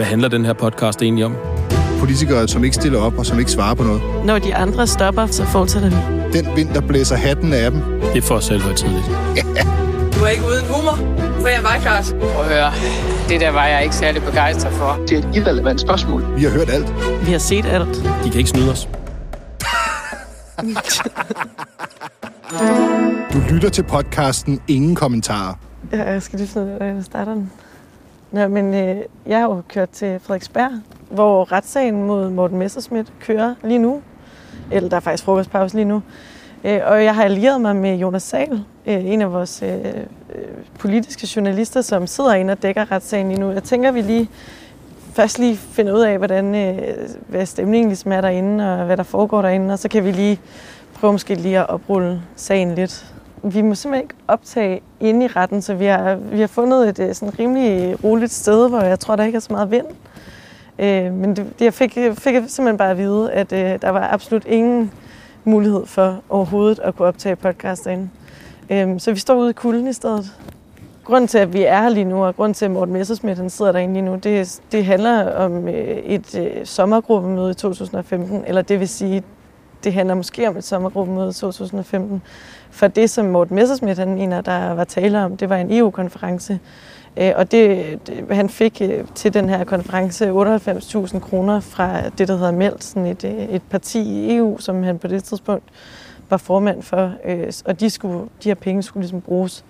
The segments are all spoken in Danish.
Hvad handler den her podcast egentlig om? Politikere, som ikke stiller op og som ikke svarer på noget. Når de andre stopper, så fortsætter vi. Den vind, der blæser hatten af dem. Det er for selv tidligt. Du er ikke uden humor, for jeg var klart. Prøv at høre, det der var jeg ikke særlig begejstret for. Det er et irrelevant spørgsmål. Vi har hørt alt. Vi har set alt. De kan ikke snyde os. Du lytter til podcasten Ingen Kommentarer. Ja, jeg skal lige finde ud af, starter den. Nå, men øh, jeg har jo kørt til Frederiksberg, hvor retssagen mod Morten Messerschmidt kører lige nu. Eller der er faktisk frokostpause lige nu. Øh, og jeg har allieret mig med Jonas Sal, øh, en af vores øh, øh, politiske journalister, som sidder inde og dækker retssagen lige nu. Jeg tænker, vi lige først lige finder ud af, hvordan, øh, hvad stemningen ligesom er derinde, og hvad der foregår derinde, og så kan vi lige prøve måske lige at oprulle sagen lidt. Vi må simpelthen ikke optage inde i retten, så vi har, vi har fundet et øh, sådan rimelig roligt sted, hvor jeg tror, der ikke er så meget vind. Øh, men det, jeg fik, fik simpelthen bare at vide, at øh, der var absolut ingen mulighed for overhovedet at kunne optage podcast derinde. Øh, så vi står ude i kulden i stedet. Grunden til, at vi er her lige nu, og grunden til, at Morten Messersmith han sidder derinde lige nu, det, det handler om øh, et øh, sommergruppemøde i 2015, eller det vil sige, det handler måske om et sommergruppemøde i 2015. For det, som Morten Messersmith han mener, der var tale om, det var en EU-konference. Øh, og det, det, han fik øh, til den her konference 98.000 kroner fra det, der hedder Meldt, sådan et, øh, et parti i EU, som han på det tidspunkt var formand for. Og de, skulle, de her penge skulle ligesom bruges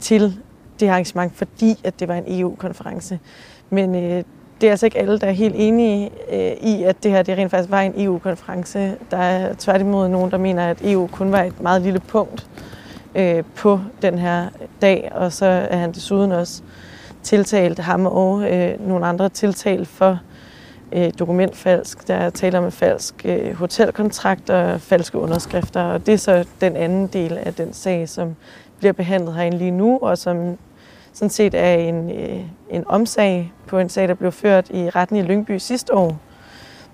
til det arrangement, fordi at det var en EU-konference. Men øh, det er altså ikke alle, der er helt enige øh, i, at det her det rent faktisk var en EU-konference. Der er tværtimod nogen, der mener, at EU kun var et meget lille punkt øh, på den her dag, og så er han desuden også tiltalt ham og øh, nogle andre tiltalt for øh, dokumentfalsk. Der er tale om en falsk øh, hotelkontrakt og falske underskrifter, og det er så den anden del af den sag, som bliver behandlet herinde lige nu, og som sådan set er en, øh, en omsag på en sag, der blev ført i retten i Lyngby sidste år,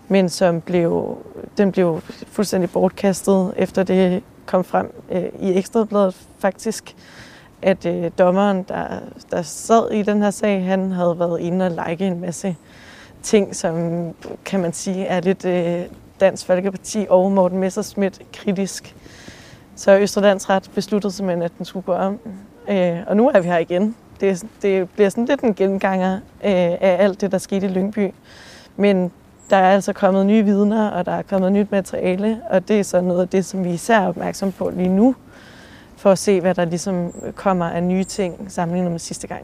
men som blev, den blev fuldstændig bortkastet, efter det kom frem øh, i Ekstrabladet faktisk, at øh, dommeren, der, der sad i den her sag, han havde været inde og like en masse ting, som kan man sige er lidt øh, Dansk Folkeparti og Morten Messerschmidt kritisk. Så Østrelandsret besluttede simpelthen, at den skulle gå om. Øh, og nu er vi her igen det, det bliver sådan lidt en genganger øh, af alt det, der skete i Lyngby. Men der er altså kommet nye vidner, og der er kommet nyt materiale, og det er så noget af det, som vi især er opmærksom på lige nu, for at se, hvad der ligesom kommer af nye ting sammenlignet med sidste gang.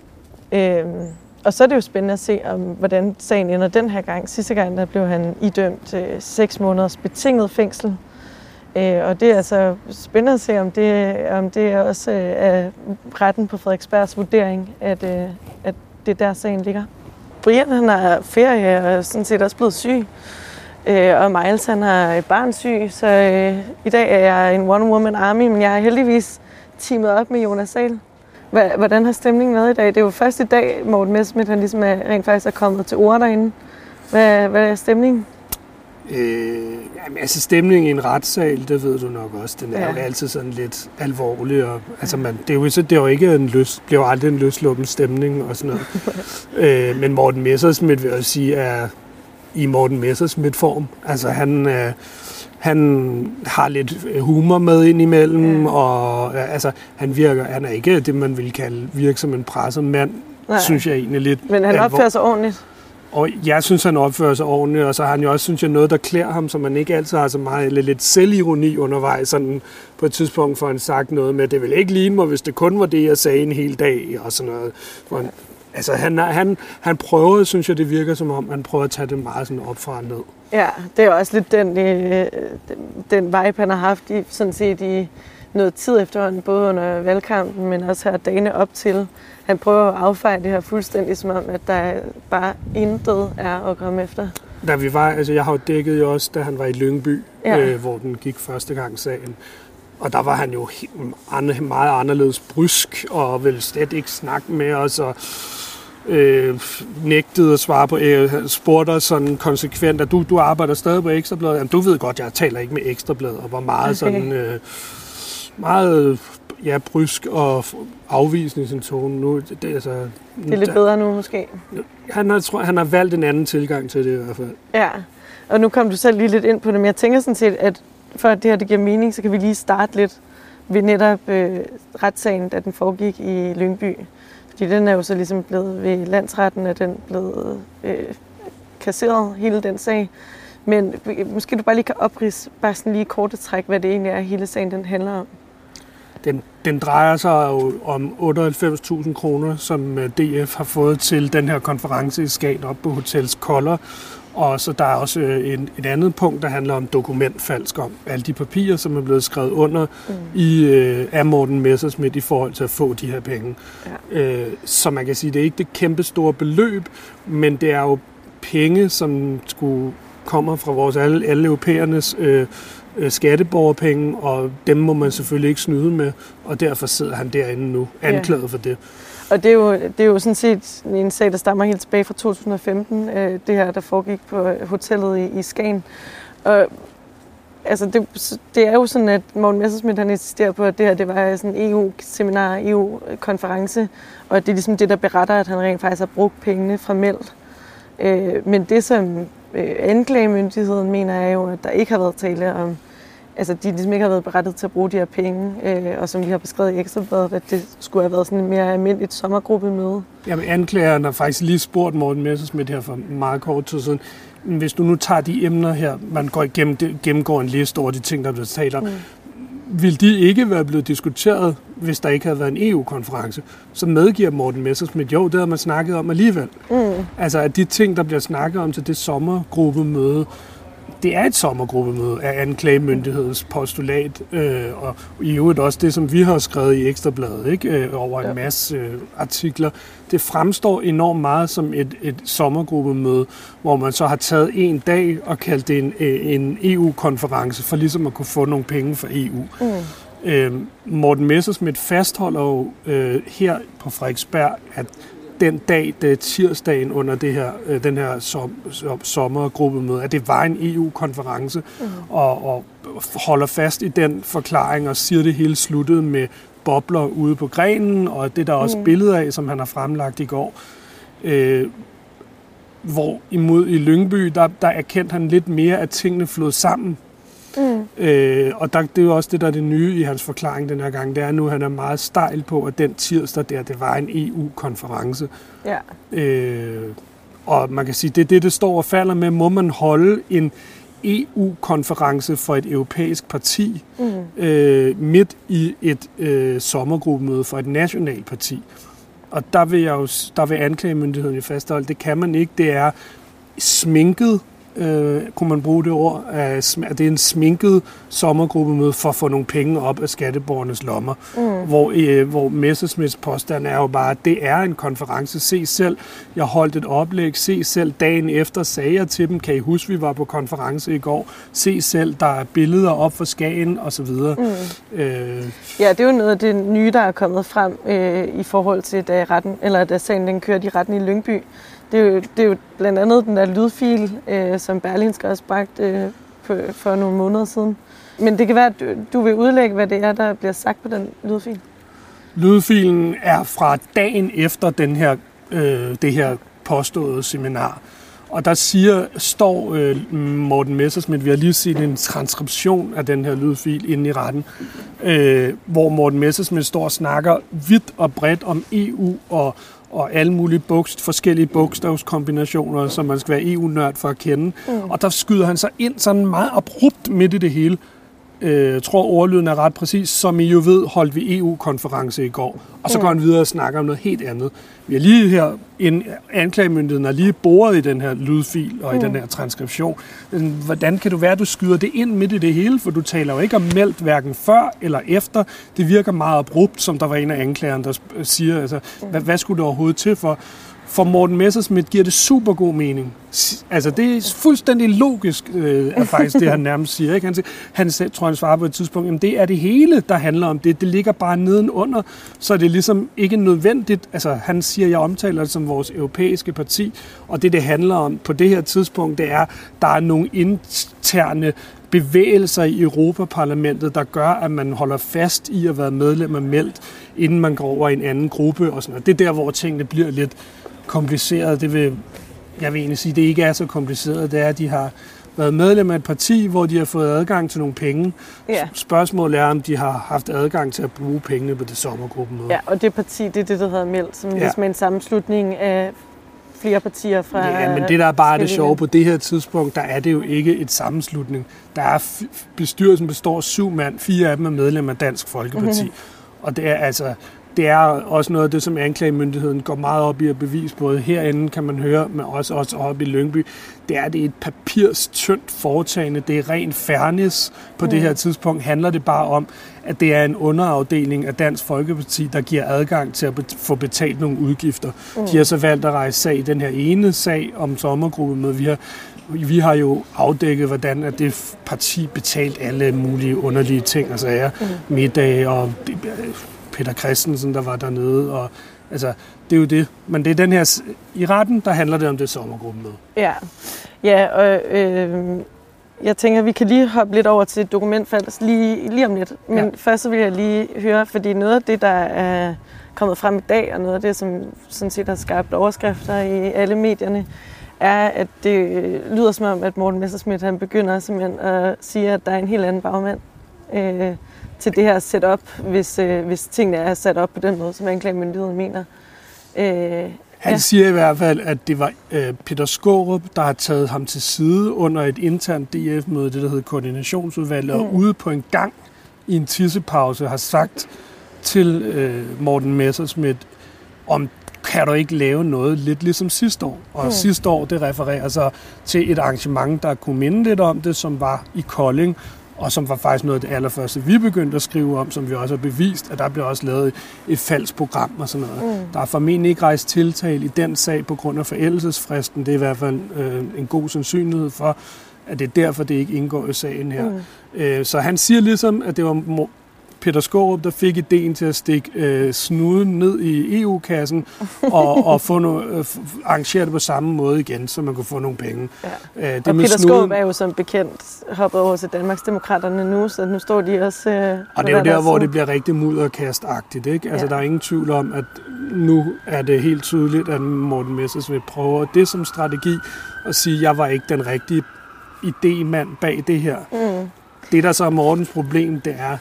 Øhm, og så er det jo spændende at se, om, hvordan sagen ender den her gang. Sidste gang der blev han idømt øh, 6 måneders betinget fængsel Øh, og det er altså spændende at se, om det, om det også øh, er retten på Frederiksbergs vurdering, at, øh, at det er der sagen ligger. Brian han har ferie og er sådan set også blevet syg. Øh, og Miles han har et barn syg, så øh, i dag er jeg en one-woman army, men jeg har heldigvis teamet op med Jonas Sal. Hvordan har stemningen været i dag? Det er jo først i dag, Morten Messmith han ligesom er, rent faktisk er kommet til ord derinde. Hvad, hvad er stemningen? Øh, jamen, altså stemningen i en retssal, det ved du nok også, den er ja. jo altid sådan lidt alvorlig. Og, altså man, det, er jo, det er jo ikke en løs, bliver jo aldrig en løsluppen stemning og sådan noget. øh, men Morten Messersmith vil jeg sige er i Morten Messersmith-form. Altså han, øh, han har lidt humor med ind imellem, ja. og altså, han virker, han er ikke det, man vil kalde virke som en presset mand, Nej. synes jeg egentlig lidt. Men han opfører sig ordentligt. Og jeg synes, han opfører sig ordentligt, og så har han jo også, synes jeg, noget, der klæder ham, som man ikke altid har så meget, eller lidt selvironi undervejs. Sådan på et tidspunkt får han sagt noget med, det vil ikke ligne mig, hvis det kun var det, jeg sagde en hel dag, og sådan noget. For han, altså, han, han, han prøver, synes jeg, det virker som om, han prøver at tage det meget sådan op fra ned. Ja, det er også lidt den, øh, den, den vibe, han har haft i, sådan set i noget tid efterhånden, både under valgkampen, men også her dagene op til han prøver at affeje det her fuldstændig, som om, at der bare intet er at komme efter. Da vi var, altså jeg har jo dækket jo også, da han var i Lyngby, ja. øh, hvor den gik første gang sagen. Og der var han jo meget anderledes brysk, og ville slet ikke snakke med os, og øh, nægtede at svare på, øh, spurgte os sådan konsekvent, at du, du arbejder stadig på Ekstrabladet. Jamen, du ved godt, jeg taler ikke med Ekstrabladet, og var meget okay. sådan, øh, meget ja, brysk og afvisende i sin tone. Nu, det, altså, Det er lidt bedre nu måske. Han har, tror, han har valgt en anden tilgang til det i hvert fald. Ja, og nu kom du selv lige lidt ind på det, men jeg tænker sådan set, at for at det her det giver mening, så kan vi lige starte lidt ved netop øh, retssagen, da den foregik i Lyngby. Fordi den er jo så ligesom blevet ved landsretten, at den blevet øh, kasseret, hele den sag. Men øh, måske du bare lige kan oprise, bare sådan lige korte træk, hvad det egentlig er, hele sagen den handler om. Den, den drejer sig jo om 98.000 kroner, som øh, DF har fået til den her konference i Skagen op på Hotels Koller. Og så der er også øh, en, et andet punkt, der handler om dokumentfalsk, om alle de papirer, som er blevet skrevet under mm. i, øh, af Morten Messersmith i forhold til at få de her penge. Ja. Øh, så man kan sige, det er ikke det kæmpe store beløb, men det er jo penge, som skulle kommer fra vores alle, alle europæernes øh, øh, skatteborgerpenge, og dem må man selvfølgelig ikke snyde med, og derfor sidder han derinde nu, anklaget ja. for det. Og det er, jo, det er jo sådan set en sag, der stammer helt tilbage fra 2015, øh, det her, der foregik på hotellet i, i Skagen. Og altså det, det er jo sådan, at Morten Messersmith han insisterer på, at det her det var sådan en EU-seminar, EU-konference, og at det er ligesom det, der beretter, at han rent faktisk har brugt pengene fra Meld. Øh, men det, som øh, anklagemyndigheden mener, er jo, at der ikke har været tale om, altså de ligesom ikke har været berettet til at bruge de her penge, øh, og som vi har beskrevet i Ekstrabladet, at det skulle have været sådan et mere almindeligt sommergruppemøde. Jamen anklageren har faktisk lige spurgt Morten Messersmith her for meget kort tid siden, hvis du nu tager de emner her, man går igennem, gennemgår en liste over de ting, der bliver talt om, mm. vil de ikke være blevet diskuteret, hvis der ikke havde været en EU-konference? Så medgiver Morten Messersmith, jo, det havde man snakket om alligevel. Mm. Altså, at de ting, der bliver snakket om til det sommergruppemøde, det er et sommergruppemøde af anklagemyndighedens postulat, øh, og i øvrigt også det, som vi har skrevet i Ekstrabladet, ikke? Øh, over en ja. masse øh, artikler. Det fremstår enormt meget som et, et sommergruppemøde, hvor man så har taget en dag og kaldt det en, øh, en EU-konference, for ligesom at kunne få nogle penge fra EU. Mm. Øh, Morten Messersmith fastholder jo øh, her på Frederiksberg, at den dag, det tirsdagen under det her, øh, den her som, som, sommergruppemøde, at det var en EU-konference, mm. og, og holder fast i den forklaring og siger, det hele sluttede med bobler ude på grenen, og det der er også mm. billeder af, som han har fremlagt i går. Øh, hvor imod i Lyngby, der, der erkendte han lidt mere, at tingene flød sammen Mm. Øh, og der, det er jo også det, der er det nye i hans forklaring den her gang. Det er nu, at han er meget stejl på, at den tirsdag der, det var en EU-konference. Ja. Øh, og man kan sige, det er det, det står og falder med. Må man holde en EU-konference for et europæisk parti mm. øh, midt i et øh, sommergruppemøde for et nationalt parti? Og der vil, jeg jo, der vil anklagemyndigheden jo fastholde, det kan man ikke. Det er sminket øh, kunne man bruge det ord, at det er en sminket sommergruppemøde for at få nogle penge op af skatteborgernes lommer. Mm. Hvor, øh, hvor Messersmiths påstand er jo bare, at det er en konference. Se selv, jeg holdt et oplæg. Se selv, dagen efter sagde jeg til dem, kan I huske, vi var på konference i går? Se selv, der er billeder op for Skagen og så videre. Mm. Øh. Ja, det er jo noget af det nye, der er kommet frem øh, i forhold til, da, retten, eller da sagen den kørte i retten i Lyngby det er, jo, det er jo blandt andet den der lydfil, øh, som Berlingske også bragte øh, for, for nogle måneder siden. Men det kan være, at du, du vil udlægge, hvad det er, der bliver sagt på den lydfil. Lydfilen er fra dagen efter den her, øh, det her påståede seminar. Og der siger, står øh, Morten Messersmith, vi har lige set en transkription af den her lydfil inde i retten, øh, hvor Morten Messersmith står og snakker vidt og bredt om EU og, og alle mulige bogst, forskellige bogstavskombinationer, som man skal være EU-nørd for at kende. Mm. Og der skyder han sig ind sådan meget abrupt midt i det hele. Jeg øh, tror, ordlyden er ret præcis. Som I jo ved, holdt vi EU-konference i går. Og så går han videre og snakker om noget helt andet. Vi er lige her, en anklagemyndigheden er lige boret i den her lydfil og i den her transkription. Hvordan kan du være, at du skyder det ind midt i det hele? For du taler jo ikke om meldt hverken før eller efter. Det virker meget abrupt, som der var en af anklagerne, der siger, altså, hvad, hvad skulle det overhovedet til for? For Morten Messersmith giver det super god mening. Altså, det er fuldstændig logisk, øh, er faktisk det, han nærmest siger. Ikke? Han, siger, han selv, tror, han svarer på et tidspunkt, jamen det er det hele, der handler om det. Det ligger bare nedenunder, så det er ligesom ikke nødvendigt. Altså, han siger, jeg omtaler det som vores europæiske parti, og det, det handler om på det her tidspunkt, det er, der er nogle interne bevægelser i Europaparlamentet, der gør, at man holder fast i at være medlem af meldt, inden man går over i en anden gruppe og sådan noget. Det er der, hvor tingene bliver lidt kompliceret. Det vil, jeg vil egentlig sige, det ikke er så kompliceret. Det er, at de har været medlem af et parti, hvor de har fået adgang til nogle penge. Ja. Spørgsmålet er, om de har haft adgang til at bruge pengene på det sommergruppemøde. Ja, og det parti, det er det, der hedder Meldt, som Ja. ligesom er en sammenslutning af flere partier fra Ja, men det der er bare det sjove, på det her tidspunkt, der er det jo ikke et sammenslutning. Der er bestyrelsen består af syv mand, fire af dem er medlem af Dansk Folkeparti. Mhm. Mm-hmm. Og det er altså det er også noget af det, som anklagemyndigheden går meget op i at bevise. Både herinde kan man høre, men også, også oppe i Lyngby. Det er det er et papirstyndt foretagende. Det er ren fairness. På mm. det her tidspunkt handler det bare om, at det er en underafdeling af Dansk Folkeparti, der giver adgang til at bet- få betalt nogle udgifter. Mm. De har så valgt at rejse sag i den her ene sag om sommergruppemødet. Vi har vi har jo afdækket, hvordan at det parti betalt alle mulige underlige ting, altså er mm. middag og Peter Christensen, der var dernede, og altså, det er jo det. Men det er den her, i retten, der handler det om det sommergruppemøde. Ja, ja og øh, jeg tænker, vi kan lige hoppe lidt over til dokumentfalds lige, lige om lidt. Men Ja. ja. først så vil jeg lige høre, fordi noget af det, der er kommet frem i dag, og noget af det, som sådan set har skabt overskrifter i alle medierne, er, at det lyder som om, at Morten Messerschmidt han begynder simpelthen at sige, at der er en helt anden bagmand øh, til det her setup, hvis, øh, hvis tingene er sat op på den måde, som anklagemyndigheden mener. Øh, Han ja. Siger i hvert fald, at det var øh, Peter Skårup, der har taget ham til side under et internt DF-møde, det der hedder koordinationsudvalget, mm. og ude på en gang i en tissepause har sagt til øh, Morten Messerschmidt, om kan du ikke lave noget lidt ligesom sidste år? Og mm. sidste år, det refererer sig til et arrangement, der kunne minde lidt om det, som var i Kolding, og som var faktisk noget af det allerførste, vi begyndte at skrive om, som vi også har bevist, at der blev også lavet et falsk program og sådan noget. Mm. Der er formentlig ikke rejst tiltale i den sag på grund af forældelsesfristen. Det er i hvert fald øh, en god sandsynlighed for, at det er derfor, det ikke indgår i sagen her. Mm. Øh, så han siger ligesom, at det var Peter Skårup, der fik ideen til at stikke øh, snuden ned i EU-kassen og, og få no, øh, arrangere det på samme måde igen, så man kunne få nogle penge. Ja. Øh, det og med Peter snuden- Skåb er jo som bekendt hoppet over til Danmarksdemokraterne nu, så nu står de også... Øh, Og det er jo der, hvor det bliver rigtig mudderkastagtigt. Ikke? Altså, Ja. der er ingen tvivl om, at nu er det helt tydeligt, at Morten Messersmith prøver det som strategi at sige, at jeg var ikke den rigtige idémand bag det her. Mm. Det, der så er Mortens problem, det er,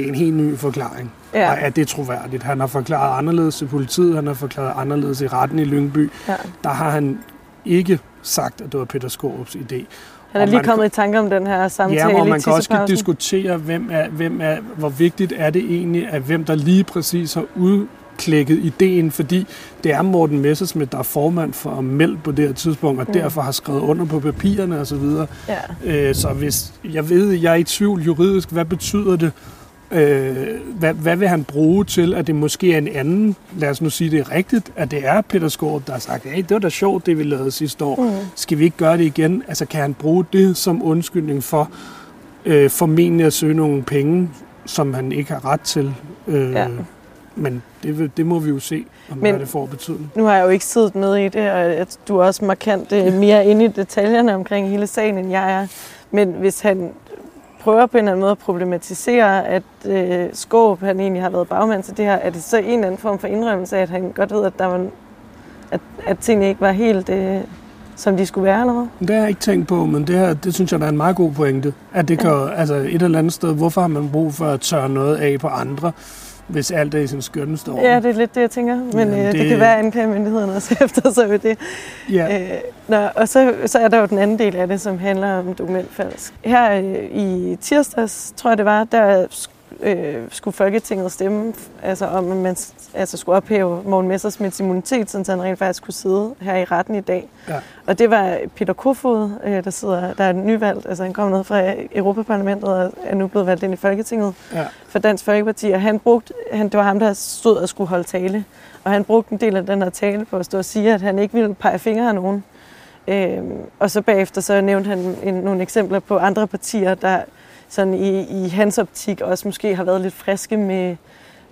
det er en helt ny forklaring. Ja. Og er det troværdigt? Han har forklaret anderledes til politiet, han har forklaret anderledes i retten i Lyngby. Ja. Der har han ikke sagt, at det var Peter Skorups idé. Han er lige man kommet i tanke om den her samtale Ja, og i man kan også diskutere, hvem er, hvem er, hvor vigtigt er det egentlig, at hvem der lige præcis har udklækket ideen, fordi det er Morten Messersmith, der er formand for Meld på det her tidspunkt, og mm. derfor har skrevet under på papirerne osv. Ja. Øh, så hvis jeg ved, jeg er i tvivl juridisk, hvad betyder det? Øh, hvad, hvad vil han bruge til, at det måske er en anden, lad os nu sige det rigtigt, at det er Peter Skårup, der har sagt, hey, det var da sjovt, det vi lavede sidste år. Mm. Skal vi ikke gøre det igen? Altså kan han bruge det som undskyldning for øh, formentlig at søge nogle penge, som han ikke har ret til? Øh, Ja. Men det, det må vi jo se, om Men- hvad det får betydning. Nu har jeg jo ikke siddet med i det, og du er også markant øh, mere inde i detaljerne omkring hele sagen, end jeg er. Men hvis han prøver på en eller anden måde at problematisere, at øh, Skåb, han egentlig har været bagmand til det her, er det så en eller anden form for indrømmelse af, at han godt ved, at, der var, at, at tingene ikke var helt, øh, som de skulle være, eller hvad? Det har jeg ikke tænkt på, men det, her, det synes jeg, der er en meget god pointe. At det kan, altså et eller andet sted, hvorfor har man brug for at tørre noget af på andre, hvis alt er i sin skønneste orden? Ja, det er lidt det, jeg tænker. Men Jamen, øh, det... det- kan være, at anklagemyndigheden også efter sig ved det. ja. Øh, nå, og så, så er der jo den anden del af det, som handler om dokumentfalsk. Her øh, i tirsdags, tror jeg det var, der øh, skulle Folketinget stemme altså om, at man altså skulle ophæve Morten Messersmiths immunitet, så han rent faktisk kunne sidde her i retten i dag. Ja. Og det var Peter Kofod, øh, der, sidder, der er nyvalgt, altså han kom ned fra Europaparlamentet og er nu blevet valgt ind i Folketinget Ja. for Dansk Folkeparti, og han brugte, han, det var ham, der stod og skulle holde tale. Og han brugte en del af den her tale på at stå og sige, at han ikke ville pege fingre af nogen. Øhm, og så bagefter så nævnte han en, nogle eksempler på andre partier, der sådan i, i hans optik også måske har været lidt friske med,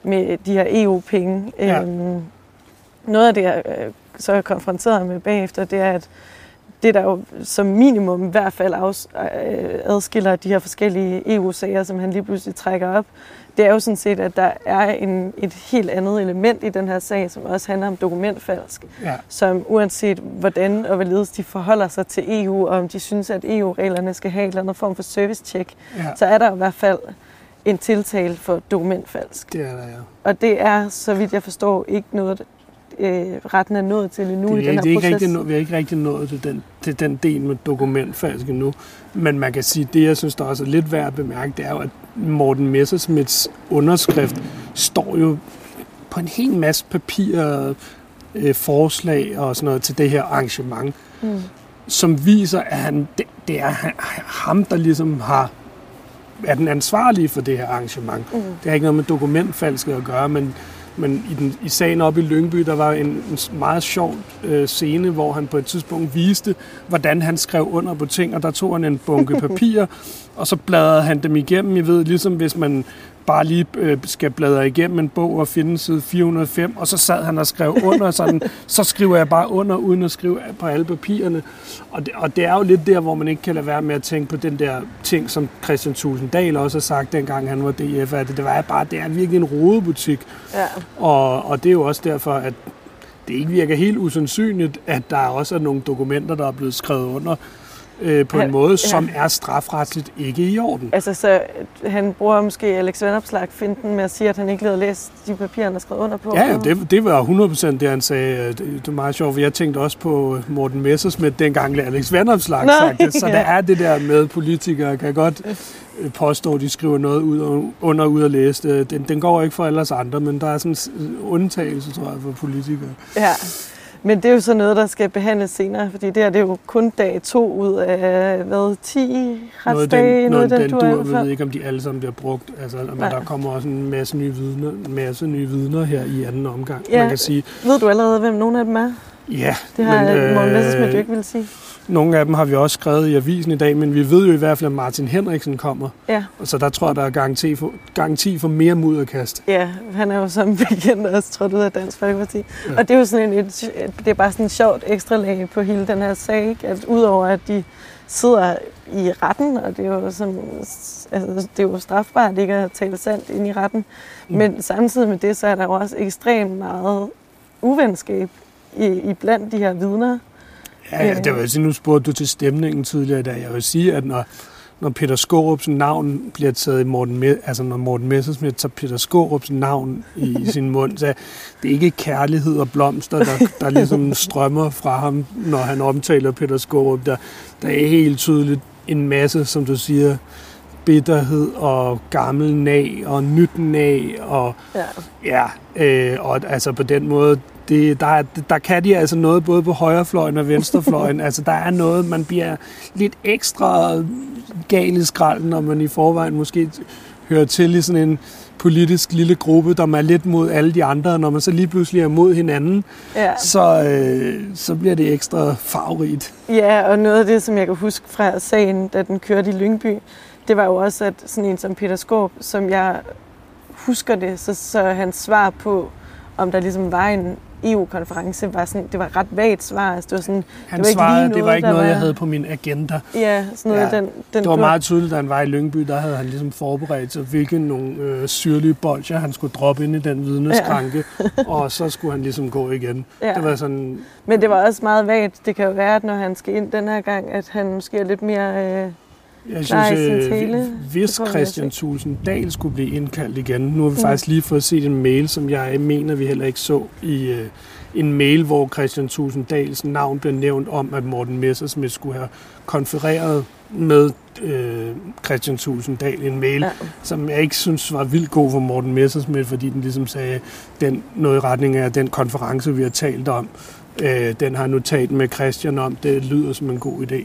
med de her EU-penge. Ja. Øhm, noget af det, jeg øh, så er konfronteret med bagefter, det er, at det, der jo som minimum i hvert fald øh, adskiller de her forskellige EU-sager, som han lige pludselig trækker op, det er jo sådan set, at der er en, et helt andet element i den her sag, som også handler om dokumentfalsk. Ja. Som uanset hvordan og hvorledes de forholder sig til EU, og om de synes, at EU-reglerne skal have en eller anden form for service-check, Ja. så er der i hvert fald en tiltale for dokumentfalsk. Det er der, ja. Og det er, så vidt jeg forstår, ikke noget, øh, retten er nået til endnu Det i er, den her det er ikke proces. rigtig, vi har ikke rigtig nået til den, til den del med dokumentfalsk endnu. Men man kan sige, det jeg synes, der også er lidt værd at bemærke, det er jo, at Morten Messersmiths underskrift står jo på en hel masse papirer, øh, forslag og sådan noget til det her arrangement, Mm. som viser, at han, det, det er ham, der ligesom har er den ansvarlige for det her arrangement. Mm. Det har ikke noget med dokumentfalsket at gøre, men, men i, den, i sagen op i Lyngby, der var en, en meget sjov øh, scene, hvor han på et tidspunkt viste, hvordan han skrev under på ting, og der tog han en bunke papirer, og så bladrede han dem igennem. Jeg ved, ligesom hvis man bare lige øh, skal bladre igennem en bog og finde side 405, og så sad han og skrev under, sådan, så skriver jeg bare under, uden at skrive på alle papirerne. Og det, og det er jo lidt der, hvor man ikke kan lade være med at tænke på den der ting, som Christian Tulsendal også har sagt, dengang han var DF, at det var bare, det er virkelig en rodebutik. Ja. Og, og det er jo også derfor, at det ikke virker helt usandsynligt, at der også er nogle dokumenter, der er blevet skrevet under øh, på en Han- måde, ja. som er strafretsligt ikke i orden. Altså, så han bruger måske Alex Vanopslag finten med at sige, at han ikke havde læst de papirer, han har skrevet under på. Ja, det, det var 100% det, han sagde. Det, det er meget sjovt, for jeg tænkte også på Morten Messersmith, dengang Alex Vanopslag Nå, sagt det. Så ja. der er det der med, politikere kan godt øh, påstå, at de skriver noget ud og, under ud at læse det. Den, den går ikke for alle andre, men der er sådan en undtagelse, tror jeg, for politikere. Ja, men det er jo så noget, der skal behandles senere, fordi det her det er jo kun dag to ud af, hvad, 10 Noget retsdage, den, noget den i dur, hvert vi fald. ved ikke, om de alle sammen bliver brugt. Altså, men Nej. der kommer også en masse nye vidner, masse nye vidner her i anden omgang. Ja. Man kan sige, Ved du allerede, hvem nogle af dem er? ja, Det har men, men, Morten Messersmith jo øh, ikke vil sige. Nogle af dem har vi også skrevet i avisen i dag, men vi ved jo i hvert fald, at Martin Henriksen kommer. Ja. Og så der tror jeg, der er garanti for, garanti for mere mudderkast. Ja, han er jo som bekendt også trådt ud af Dansk Folkeparti. Ja. Ja. Og det er jo sådan en, et, det er bare sådan en sjovt ekstra lag på hele den her sag, ikke? at udover at de sidder i retten, og det er jo, som, altså, det er jo strafbart ikke at tale sandt ind i retten, Mm. men samtidig med det, så er der jo også ekstremt meget uvenskab i, i blandt de her vidner. Ja, ja, det vil sige, nu spurgte du til stemningen tidligere i dag. Jeg vil sige, at når, når Peter Skorups navn bliver taget i Morten, Me- altså når Morten Messersmith tager Peter Skorups navn i sin mund, så det er ikke kærlighed og blomster, der, der ligesom strømmer fra ham, når han omtaler Peter Skorup. Der, der er helt tydeligt en masse, som du siger, bitterhed og gammel nag og nyt nag og Ja. Ja, øh, og altså på den måde, det, der, er- der kan de altså noget både på højrefløjen og venstrefløjen. altså der er noget, man bliver lidt ekstra gal i skralden, når man i forvejen måske hører til i sådan en politisk lille gruppe, der er lidt mod alle de andre, og når man så lige pludselig er mod hinanden, Ja. så, øh, så bliver det ekstra farverigt. Ja, og noget af det, som jeg kan huske fra sagen, da den kørte i Lyngby, det var jo også, at sådan en som Peter Skorp, som jeg husker det, så, så hans svar på, om der ligesom var en EU-konference, var sådan, det var et ret vagt svar. Altså, det var sådan, Han det var ikke svarede, lige det var noget, ikke noget, jeg var- havde på min agenda. ja, sådan noget, Ja, den, den Det var meget tydeligt, da han var i Lyngby, der havde han ligesom forberedt sig, hvilke nogle øh, syrlige bolcher han skulle droppe ind i den vidneskranke, og så skulle han ligesom gå igen. Ja. Det var sådan, Men det var også meget vagt. Det kan jo være, at når han skal ind den her gang, at han måske er lidt mere... Øh, jeg synes, øh, hvis Christian Thulsen Dahl skulle blive indkaldt igen, nu har vi Mm. faktisk lige fået set en mail, som jeg mener, vi heller ikke så i øh, en mail, hvor Christian Thulsen Dahls navn blev nævnt om, at Morten Messersmith skulle have konfereret med øh, Christian Thulsen Dahl en mail, ja. som jeg ikke synes var vildt god for Morten Messersmith, fordi den ligesom sagde den, noget i retning af den konference, vi har talt om. Øh, den har talt med Christian om. Det lyder som en god idé.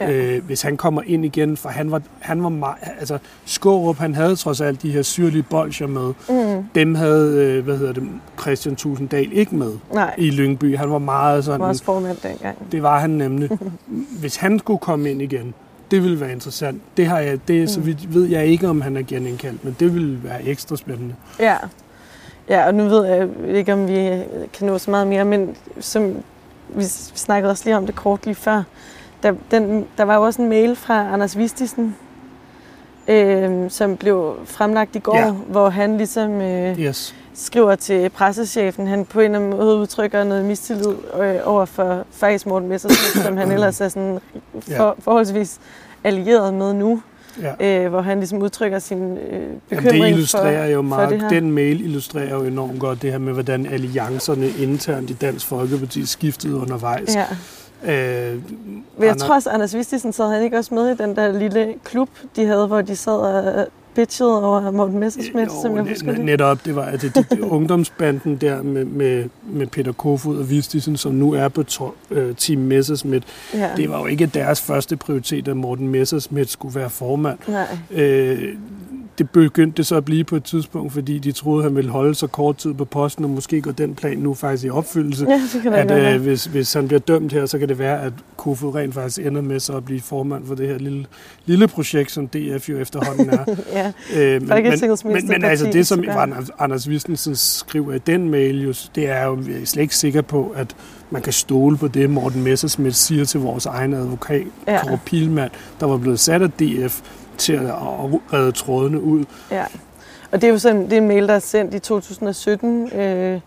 Ja. Øh, hvis han kommer ind igen, for han var, han var meget, altså Skårup, han havde trods alt de her syrlige bolcher med. Mm, Dem havde, øh, hvad hedder det, Christian Tusinddal ikke med nej, i Lyngby. Han var meget han sådan, var også formand dengang. det var han nemlig. Hvis han skulle komme ind igen, det ville være interessant. Det har jeg, det, så Mm. vidt ved jeg ikke, om han er genindkaldt, men det ville være ekstra spændende. Ja. ja, og nu ved jeg ikke, om vi kan nå så meget mere, men som vi, vi snakkede også lige om det kort lige før. Der, den, der var jo også en mail fra Anders Vistisen, øh, som blev fremlagt i går, Ja. ja. hvor han ligesom øh, Yes. skriver til pressechefen, han på en eller anden måde udtrykker noget mistillid øh, over for faktisk Morten Messersmith, som han ellers er sådan for, forholdsvis allieret med nu, Ja. øh, hvor han ligesom udtrykker sin øh, Jamen, bekymring det illustrerer for, jo for meget, det her. den mail illustrerer jo enormt godt det her med, hvordan alliancerne internt i Dansk Folkeparti skiftede undervejs. Ja. Øh, Men jeg tror også, Anders Vistisen sad han ikke også med i den der lille klub, de havde, hvor de sad og bitchede over Morten Messersmith, som jeg husker det. Netop, det var altså, de, de, ungdomsbanden der med, med, med Peter Kofod og Vistisen, som nu er på to, øh, Team Messersmith. Ja. Det var jo ikke deres første prioritet, at Morten Messersmith skulle være formand. Nej. Øh, det begyndte så at blive på et tidspunkt, fordi de troede, han ville holde så kort tid på posten, og måske går den plan nu faktisk i opfyldelse. Ja, det kan at øh, hvis, hvis han bliver dømt her, så kan det være, at Kofod rent faktisk ender med så at blive formand for det her lille, lille projekt, som DF jo efterhånden er. ja. Øh, men, men, men, men altså det, som. Anders, Vistensson skriver i den mail, jo, det er jo, jeg er slet ikke sikker på, at man kan stole på det, Morten Messersmith siger til vores egen advokat, ja. Kåre Pilmand, der var blevet sat af DF til at redde trådene ud. Ja. Og det er jo sådan, det er en mail, der er sendt i 2017, øh,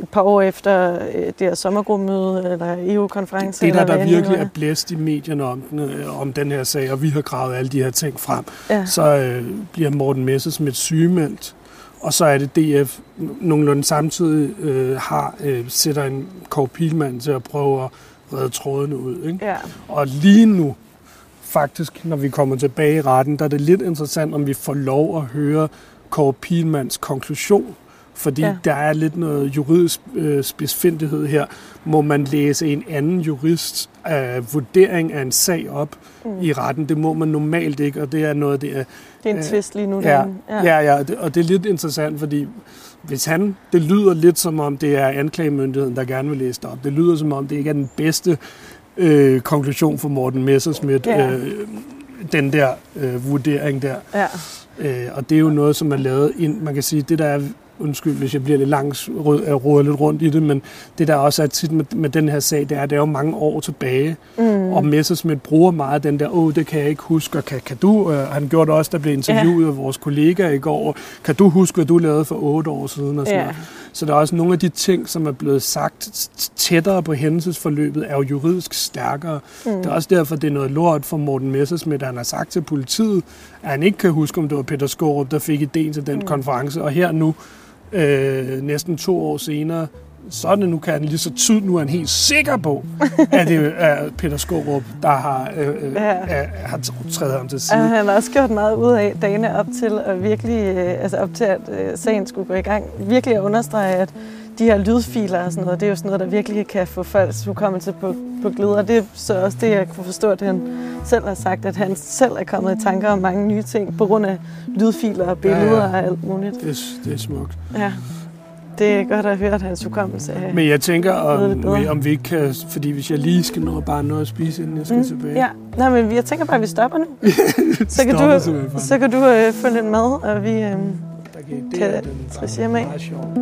et par år efter øh, det her sommergruppemøde, eller EU-konference. Det, der, eller der virkelig er blæst i medierne om den, øh, om den her sag, og vi har gravet alle de her ting frem, Ja. så øh, bliver Morten Messersmith sygemeldt, og så er det DF nogenlunde samtidig øh, har øh, sætter en Kåre Pilmand til at prøve at redde trådene ud. Ikke? Ja. Og lige nu, faktisk, når vi kommer tilbage i retten, der er det lidt interessant, om vi får lov at høre Kåre Pilmands konklusion. Fordi Ja. ja. der er lidt noget juridisk øh, spidsfindighed her. Må man læse en anden jurist øh, vurdering af en sag op Mm. i retten? Det må man normalt ikke, og det er noget, det er... Det er en øh, twist lige nu. Ja, derinde. ja, ja det, og det er lidt interessant, fordi hvis han, det lyder lidt som om, det er anklagemyndigheden, der gerne vil læse det op. Det lyder som om, det ikke er den bedste øh, konklusion for Morten Messersmith, Ja. øh, den der øh, vurdering der. Ja. Øh, og det er jo noget, som er lavet ind, man kan sige, det der er, undskyld, hvis jeg bliver lidt langs, råder lidt rundt i det, men det der også er tit med, med den her sag, det er, det er jo mange år tilbage, Mm. og Messersmith bruger meget den der, åh, det kan jeg ikke huske, og kan, kan du, øh, han gjorde det også, der blev interviewet af vores kollega i går, kan du huske, hvad du lavede for otte år siden, og sådan Ja. noget. Så der er også nogle af de ting, som er blevet sagt tættere på hændelsesforløbet, er jo juridisk stærkere. Mm. Det er også derfor, det er noget lort for Morten Messersmith, at han har sagt til politiet, at han ikke kan huske, om det var Peter Skorup, der fik idéen til den mm. konference. Og her nu, øh, næsten to år senere, så det nu, kan han lige så tydeligt, nu er han helt sikker på, at det er Peter Skorup, der har, øh, øh, Ja. er, har trædet ham til Og side. han har også gjort meget ud af dagene op til, at virkelig, øh, altså op til, at øh, sagen skulle gå i gang. Virkelig at understrege, at de her lydfiler og sådan noget, det er jo sådan noget, der virkelig kan få folks hukommelse på, på glid. Og det er så også det, jeg kunne forstå, at han selv har sagt, at han selv er kommet i tanker om mange nye ting på grund af lydfiler og billeder Ja, ja. og alt muligt. Det, er- det er smukt. Ja. Det er godt at høre, at hans hukommelse er... Men jeg tænker, om, om vi ikke kan, fordi hvis jeg lige skal nå bare noget at spise, inden jeg skal Mm, tilbage. Ja, Nej, men jeg tænker bare, at vi stopper nu. så kan Stopper du, så kan du øh, få lidt mad, og vi... Øh, kan, det kan er den hjem af. meget sjov.